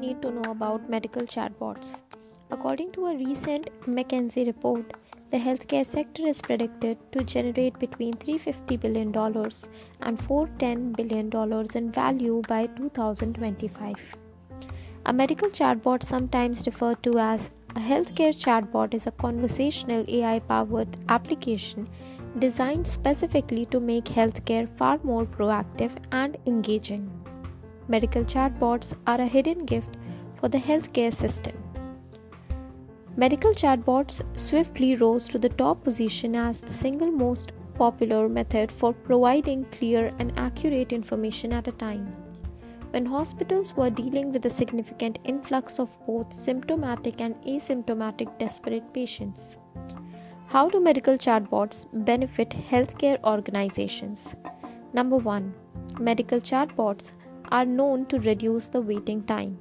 need to know about medical chatbots. According to a recent McKinsey report, the healthcare sector is predicted to generate between $350 billion and $410 billion in value by 2025. A medical chatbot, sometimes referred to as a healthcare chatbot, is a conversational AI powered application designed specifically to make healthcare far more proactive and engaging. Medical chatbots are a hidden gift for the healthcare system. Medical chatbots swiftly rose to the top position as the single most popular method for providing clear and accurate information at a time. When hospitals were dealing with a significant influx of both symptomatic and asymptomatic desperate patients. How do medical chatbots benefit healthcare organizations? Number 1. Medical chatbots are known to reduce the waiting time.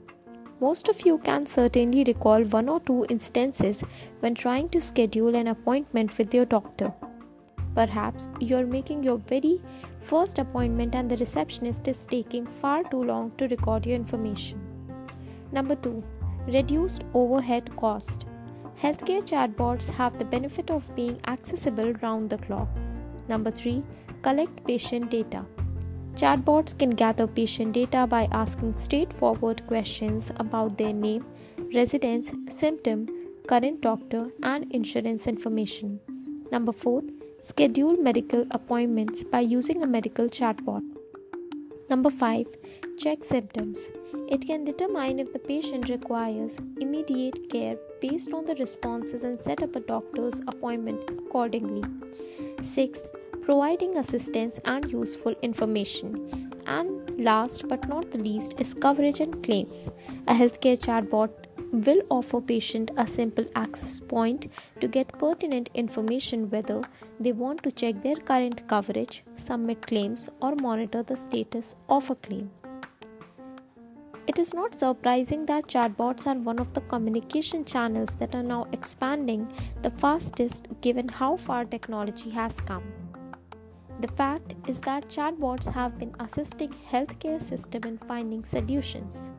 Most of you can certainly recall one or two instances when trying to schedule an appointment with your doctor. Perhaps you're making your very first appointment and the receptionist is taking far too long to record your information. Number 2. Reduced overhead cost. Healthcare chatbots have the benefit of being accessible round the clock. Number 3. Collect patient data. Chatbots can gather patient data by asking straightforward questions about their name, residence, symptom, current doctor, and insurance information. Number 4. Schedule medical appointments by using a medical chatbot. Number 5. Check symptoms. It can determine if the patient requires immediate care based on the responses and set up a doctor's appointment accordingly. Sixth, providing assistance and useful information. And last but not the least is coverage and claims. A healthcare chatbot will offer patient a simple access point to get pertinent information whether they want to check their current coverage, submit claims or monitor the status of a claim. It is not surprising that chatbots are one of the communication channels that are now expanding the fastest given how far technology has come. The fact is that chatbots have been assisting healthcare system in finding solutions,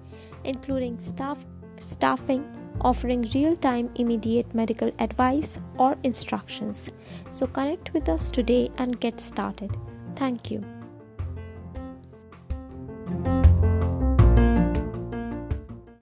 including staff staffing, offering real-time immediate medical advice or instructions. So connect with us today and get started. Thank you.